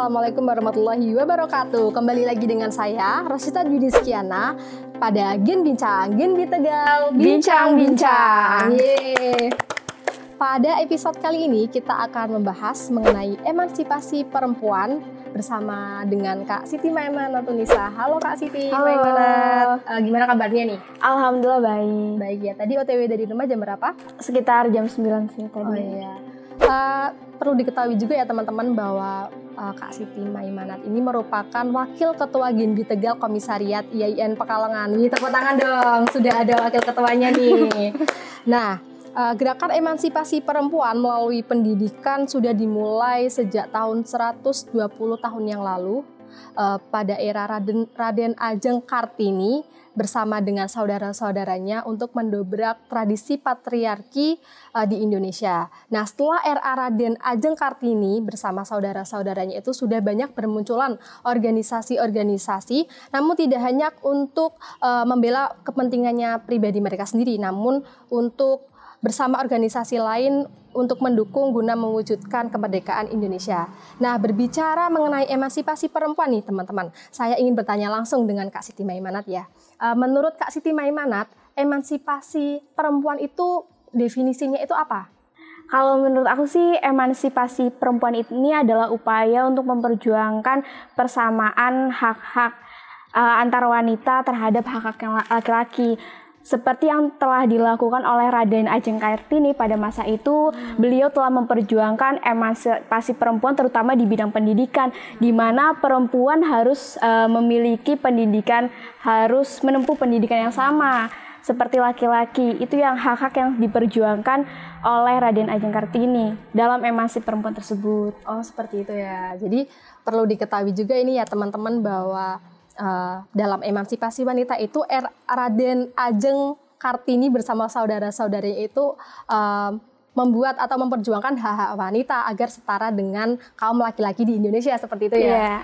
Assalamualaikum warahmatullahi wabarakatuh. Kembali lagi dengan saya, Rosita Dwi Skiana pada Gen Bincang, Gen Tegal, Bincang-bincang. Yeay. Pada episode kali ini kita akan membahas mengenai emansipasi perempuan bersama dengan Kak Siti Maimanat Tunisa. Halo Kak Siti Halo. Eh, gimana kabarnya nih? Alhamdulillah baik. Baik ya. Tadi OTW dari rumah jam berapa? Sekitar jam 9 sih tadi. Oh iya. Eh, perlu diketahui juga ya teman-teman bahwa eh, Kak Siti Maimanat ini merupakan Wakil Ketua Genbi Tegal Komisariat IAIN Pekalongan. Wih, tepuk tangan dong, sudah ada Wakil Ketuanya nih. Nah, eh, gerakan emansipasi perempuan melalui pendidikan sudah dimulai sejak tahun 120 tahun yang lalu eh, pada era Raden, Raden Ajeng Kartini bersama dengan saudara-saudaranya untuk mendobrak tradisi patriarki uh, di Indonesia. Nah, setelah era Raden Ajeng Kartini bersama saudara-saudaranya itu sudah banyak bermunculan organisasi-organisasi, namun tidak hanya untuk uh, membela kepentingannya pribadi mereka sendiri, namun untuk bersama organisasi lain untuk mendukung guna mewujudkan kemerdekaan Indonesia. Nah, berbicara mengenai emansipasi perempuan nih, teman-teman. Saya ingin bertanya langsung dengan Kak Siti Maimanat ya. Uh, menurut Kak Siti Maimanat, emansipasi perempuan itu definisinya itu apa? Kalau menurut aku sih emansipasi perempuan ini adalah upaya untuk memperjuangkan persamaan hak-hak uh, antar wanita terhadap hak-hak laki-laki. Seperti yang telah dilakukan oleh Raden Ajeng Kartini pada masa itu, beliau telah memperjuangkan emansipasi perempuan terutama di bidang pendidikan, di mana perempuan harus uh, memiliki pendidikan, harus menempuh pendidikan yang sama seperti laki-laki. Itu yang hak-hak yang diperjuangkan oleh Raden Ajeng Kartini dalam emansipasi perempuan tersebut. Oh, seperti itu ya. Jadi perlu diketahui juga ini ya teman-teman bahwa eh, dalam emansipasi wanita itu er, Raden Ajeng Kartini bersama saudara-saudaranya itu eh, membuat atau memperjuangkan hak-hak wanita agar setara dengan kaum laki-laki di Indonesia seperti itu ya. Iya.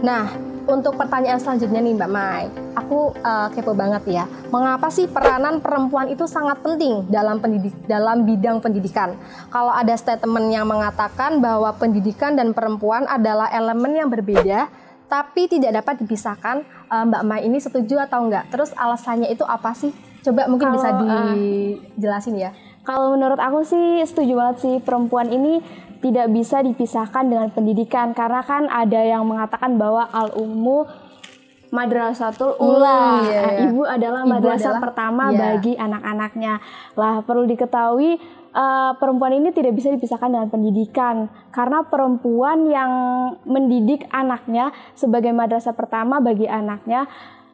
Nah, untuk pertanyaan selanjutnya nih Mbak Mai, aku eh, kepo banget ya. Mengapa sih peranan perempuan itu sangat penting dalam pendidik dalam bidang pendidikan? Kalau ada statement yang mengatakan bahwa pendidikan dan perempuan adalah elemen yang berbeda, tapi tidak dapat dipisahkan, eh, Mbak Mai ini setuju atau enggak? Terus alasannya itu apa sih? Coba mungkin bisa Kalau, eh, dijelasin ya. Kalau menurut aku sih setuju banget sih perempuan ini tidak bisa dipisahkan dengan pendidikan karena kan ada yang mengatakan bahwa al ummu madrasatul ula. Hmm, iya, Nah, iya. Ibu adalah madrasah adalah- pertama iya. bagi anak-anaknya. Lah perlu diketahui eh, perempuan ini tidak bisa dipisahkan dengan pendidikan karena perempuan yang mendidik anaknya sebagai madrasah pertama bagi anaknya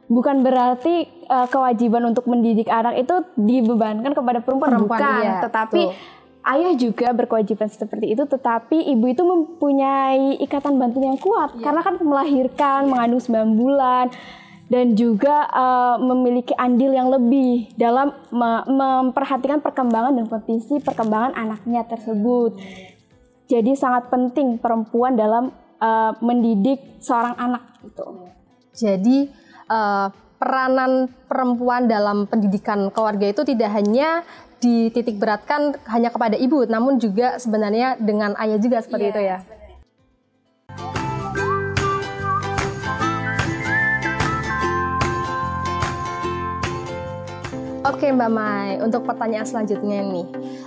bukan berarti eh, kewajiban untuk mendidik anak itu dibebankan kepada perempuan, Perempuan, bukan, iya, tetapi betul. Ayah juga berkewajiban seperti itu, tetapi ibu itu mempunyai ikatan batin yang kuat karena kan melahirkan, mengandung 9 bulan dan juga eh, memiliki andil yang lebih dalam me- memperhatikan perkembangan dan potensi perkembangan anaknya tersebut. Jadi sangat penting perempuan dalam eh, mendidik seorang anak gitu. Jadi eh, peranan perempuan dalam pendidikan keluarga itu tidak hanya dititik beratkan hanya kepada ibu, namun juga sebenarnya dengan ayah juga seperti Iya, itu ya. Oke Mbak Mai, untuk pertanyaan selanjutnya nih,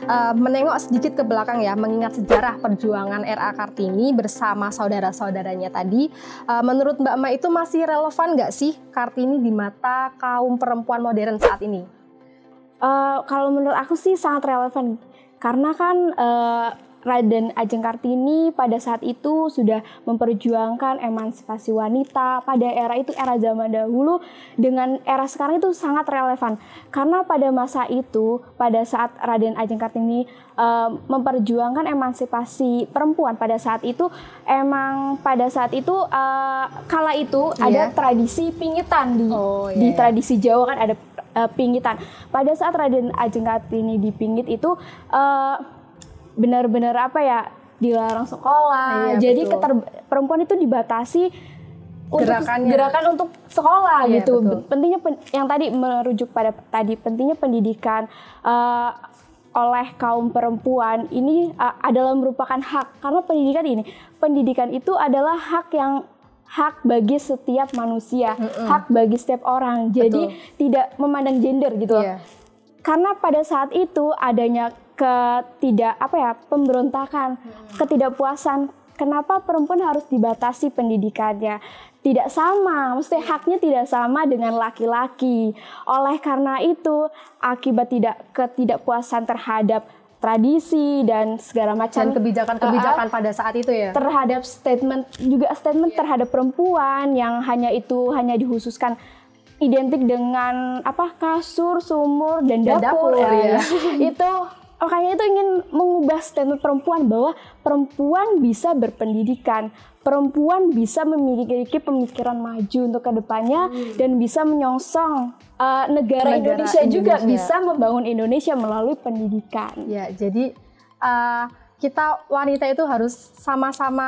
Eh, menengok sedikit ke belakang ya, mengingat sejarah perjuangan RA Kartini bersama saudara-saudaranya tadi, eh, menurut Mbak Mai itu masih relevan nggak sih Kartini di mata kaum perempuan modern saat ini? Eh, kalau menurut aku sih sangat relevan karena kan eh, Raden Ajeng Kartini pada saat itu sudah memperjuangkan emansipasi wanita pada era itu era zaman dahulu dengan era sekarang itu sangat relevan karena pada masa itu pada saat Raden Ajeng Kartini eh, memperjuangkan emansipasi perempuan pada saat itu emang pada saat itu eh, kala itu Iya. ada tradisi pingitan di Oh, di iya. tradisi Jawa kan ada eh, pingitan. Pada saat Raden Ajeng Kartini dipingit itu eh, benar-benar apa ya dilarang sekolah. Iya, Jadi keter- perempuan itu dibatasi untuk Gerakannya. gerakan untuk sekolah Iya, gitu. betul. Pentingnya pen- yang tadi merujuk pada tadi pentingnya pendidikan eh, oleh kaum perempuan ini eh, adalah merupakan hak karena pendidikan ini pendidikan itu adalah hak yang hak bagi setiap manusia, hak bagi setiap orang. Jadi tidak memandang gender gitu. loh. Iya. Karena pada saat itu adanya ketidak apa ya pemberontakan, ketidakpuasan. Kenapa perempuan harus dibatasi pendidikannya? Tidak sama, maksudnya haknya tidak sama dengan laki-laki. Oleh karena itu, akibat tidak ketidakpuasan terhadap tradisi dan segala macam. Dan kebijakan-kebijakan pada saat itu ya. terhadap statement juga statement terhadap perempuan yang hanya itu hanya dihususkan identik dengan apa kasur, sumur dan Dan dapur, dapur, ya, ya. itu makanya itu ingin mengubah statement perempuan bahwa perempuan bisa berpendidikan, perempuan bisa memiliki pemikiran maju untuk ke depannya dan bisa menyongsong uh, negara, Negara Indonesia, juga Indonesia. bisa membangun Indonesia melalui pendidikan. Ya, jadi uh, kita wanita itu harus sama-sama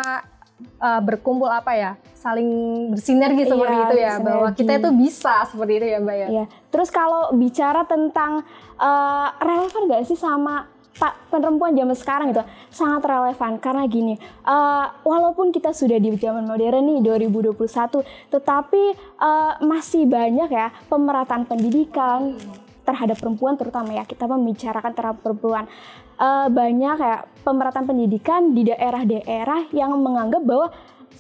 uh, berkumpul apa ya, saling bersinergi seperti Iya, itu ya, bersinergi. bahwa kita itu bisa seperti itu ya, Mbak ya. Iya. Terus kalau bicara tentang eh, relevan gak sih sama pak perempuan zaman sekarang gitu sangat relevan karena gini eh, walaupun kita sudah di zaman modern nih 2021 tetapi eh, masih banyak ya pemerataan pendidikan terhadap perempuan terutama ya kita membicarakan terhadap perempuan. Eh, banyak ya pemerataan pendidikan di daerah-daerah yang menganggap bahwa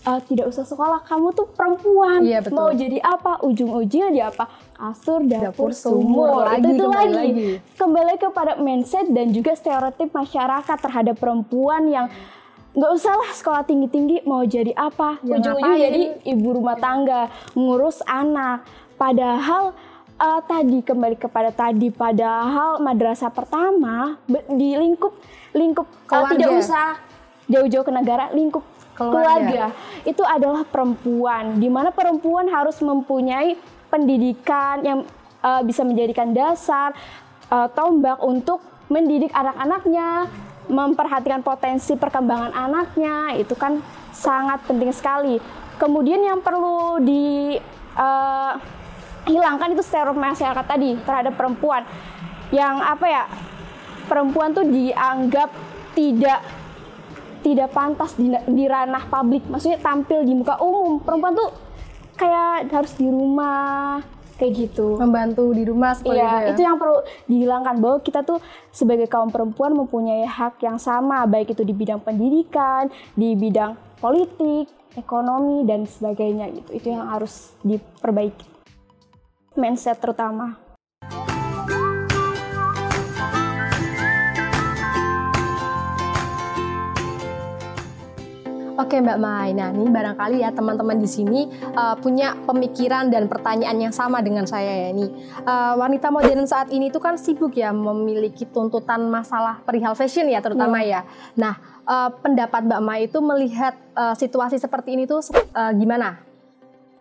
eh, tidak usah sekolah kamu tuh perempuan Iya, betul. mau jadi apa ujung-ujungnya jadi apa kasur dapur, Dapur, sumur, sumur, lagi, itu itu kembali lagi. lagi. kembali kepada mindset dan juga stereotip masyarakat terhadap perempuan yang nggak usah lah sekolah tinggi-tinggi mau jadi apa Ya, ujung-ujung ngapain? jadi ibu rumah tangga ngurus anak padahal eh, tadi kembali kepada tadi padahal madrasah pertama di lingkup lingkup eh, Keluarga. tidak usah jauh-jauh ke negara lingkup Keluarga. keluarga. Itu adalah perempuan di mana perempuan harus mempunyai pendidikan yang eh, bisa menjadikan dasar eh, tombak untuk mendidik anak-anaknya memperhatikan potensi perkembangan anaknya itu kan sangat penting sekali. Kemudian yang perlu di eh, hilangkan itu stereotip masyarakat tadi terhadap perempuan. Yang apa ya perempuan tuh dianggap tidak tidak pantas di, di ranah publik maksudnya tampil di muka umum perempuan tuh kayak harus di rumah kayak gitu Membantu di rumah seperti Iya, itu ya. itu yang perlu dihilangkan bahwa kita tuh sebagai kaum perempuan mempunyai hak yang sama, baik itu di bidang pendidikan, di bidang politik, ekonomi dan sebagainya gitu. Itu yang harus diperbaiki. Mindset terutama. Oke Mbak Mai, nah ini barangkali ya teman-teman di sini uh, punya pemikiran dan pertanyaan yang sama dengan saya ya ini. Uh, wanita modern saat ini itu kan sibuk ya memiliki tuntutan masalah perihal fashion ya terutama ya. Nah uh, pendapat Mbak Mai itu melihat uh, situasi seperti ini tuh uh, gimana?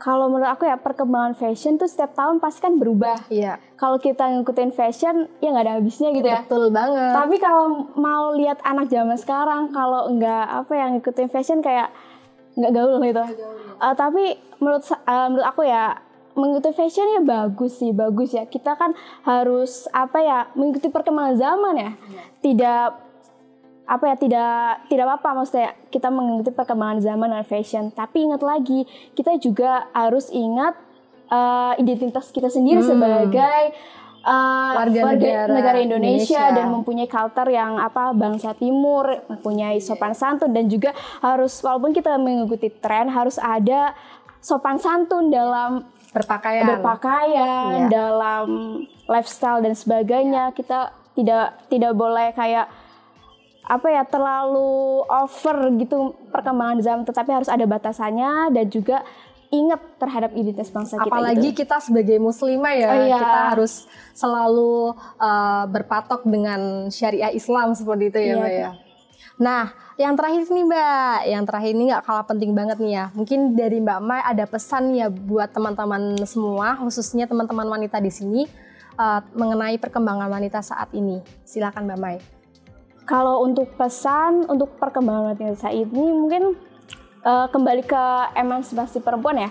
Kalau menurut aku ya perkembangan fashion tuh setiap tahun pasti kan berubah. Iya, Kalau kita ngikutin fashion ya nggak ada habisnya gitu ya. betul banget. Tapi kalau mau lihat anak zaman sekarang, kalau nggak apa yang ngikutin fashion kayak nggak gaul gitu. Eh, tapi menurut eh, menurut aku ya mengikuti fashion ya bagus sih, bagus ya. Kita kan harus apa ya mengikuti perkembangan zaman ya. Tidak apa ya tidak tidak apa maksudnya kita mengikuti perkembangan zaman dan fashion. Tapi ingat lagi kita juga harus ingat eh, identitas kita sendiri sebagai eh, Warga negara Indonesia, Indonesia. dan mempunyai culture yang apa bangsa timur mempunyai sopan santun dan juga harus walaupun kita mengikuti tren harus ada sopan santun dalam berpakaian. berpakaian Iya. dalam lifestyle dan sebagainya kita tidak tidak boleh kayak apa ya terlalu over gitu perkembangan zaman tetapi harus ada batasannya dan juga ingat terhadap identitas bangsa kita Apalagi gitu. kita sebagai muslimah ya, Oh, iya. kita harus selalu uh, berpatok dengan syariah Islam seperti itu ya, Iya, Mbak ya. Nah, yang terakhir nih Mbak, yang terakhir ini nggak kalah penting banget nih ya. Mungkin dari Mbak Mai ada pesan ya buat teman-teman semua, khususnya teman-teman wanita di sini uh, mengenai perkembangan wanita saat ini. Silakan Mbak Mai. Kalau untuk pesan untuk perkembangan wanita ini mungkin uh, kembali ke emansipasi perempuan ya.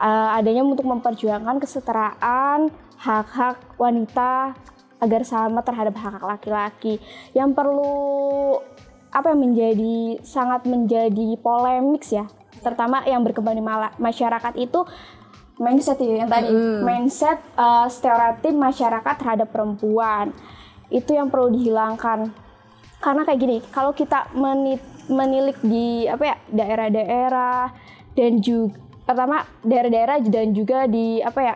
Uh, adanya untuk memperjuangkan kesetaraan hak-hak wanita agar sama terhadap hak-hak laki-laki. Yang perlu apa yang menjadi sangat menjadi polemik ya, terutama yang berkembang di masyarakat itu mindset ya yang tadi mm. mindset uh, stereotip masyarakat terhadap perempuan itu yang perlu dihilangkan karena kayak gini kalau kita menilik di apa ya daerah-daerah dan juga pertama daerah-daerah dan juga di apa ya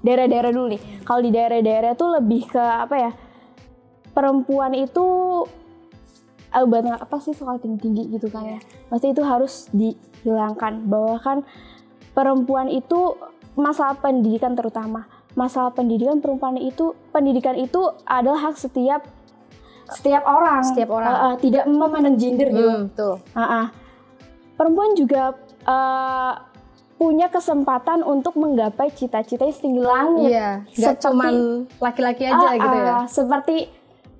daerah-daerah dulu nih. Kalau di daerah-daerah tuh lebih ke apa ya perempuan itu uh, apa sih soal tinggi-tinggi gitu kan ya. Pasti itu harus dihilangkan bahwa kan perempuan itu masalah pendidikan terutama. Masalah pendidikan perempuan itu pendidikan itu adalah hak setiap setiap orang setiap orang uh, uh, tidak memandang gender gitu hmm, tuh. Uh, uh. perempuan juga uh, punya kesempatan untuk menggapai cita-cita setinggi langit iya nggak cuma laki-laki aja uh, gitu ya seperti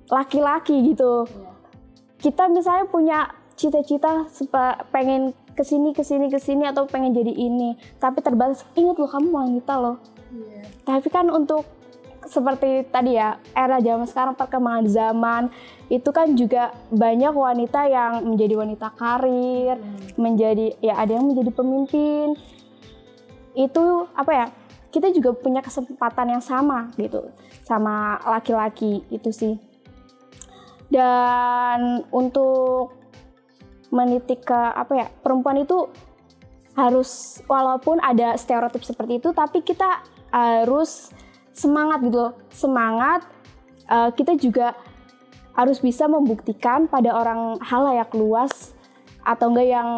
laki-laki gitu yeah. kita misalnya punya cita-cita pengen ke sini ke sini ke sini atau pengen jadi ini tapi terbatas ingat loh kamu wanita loh yeah. tapi kan untuk seperti tadi ya era zaman sekarang perkembangan zaman itu kan juga banyak wanita yang menjadi wanita karir hmm. menjadi ya ada yang menjadi pemimpin itu apa ya kita juga punya kesempatan yang sama gitu sama laki-laki itu sih dan untuk menitik ke apa ya perempuan itu harus walaupun ada stereotip seperti itu tapi kita harus semangat gitu semangat uh, kita juga harus bisa membuktikan pada orang halayak luas atau enggak yang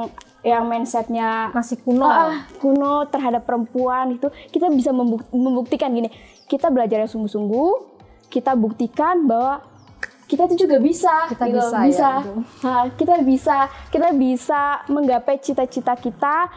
yang mindsetnya masih kuno. Uh, kuno terhadap perempuan itu. Kita bisa membuktikan gini kita belajar yang sungguh-sungguh kita buktikan bahwa kita tuh juga bisa kita gitu. bisa bisa. ya, nah, kita bisa kita bisa menggapai cita-cita kita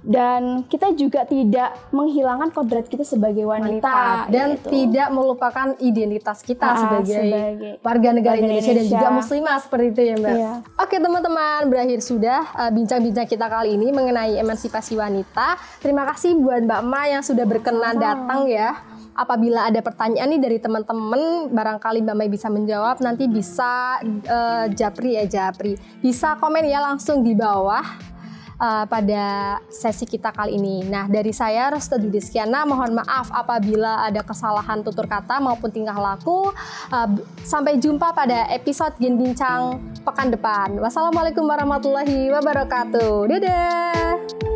dan kita juga tidak menghilangkan kodrat kita sebagai wanita, wanita dan gitu. tidak melupakan identitas kita ah, sebagai, sebagai warga negara Indonesia, Indonesia dan juga muslimah seperti itu ya Mbak. Iya. Oke teman-teman berakhir sudah uh, bincang-bincang kita kali ini mengenai emansipasi wanita. Terima kasih buat Mbak Ma yang sudah berkenan oh. datang ya apabila ada pertanyaan nih dari teman-teman barangkali Mbak Mai bisa menjawab nanti bisa uh, japri ya japri bisa komen ya langsung di bawah uh, pada sesi kita kali ini. Nah, dari saya Resta Dudiskiana mohon maaf apabila ada kesalahan tutur kata maupun tingkah laku. Uh, sampai jumpa pada episode Gen Bincang pekan depan. Wassalamualaikum warahmatullahi wabarakatuh. Dadah.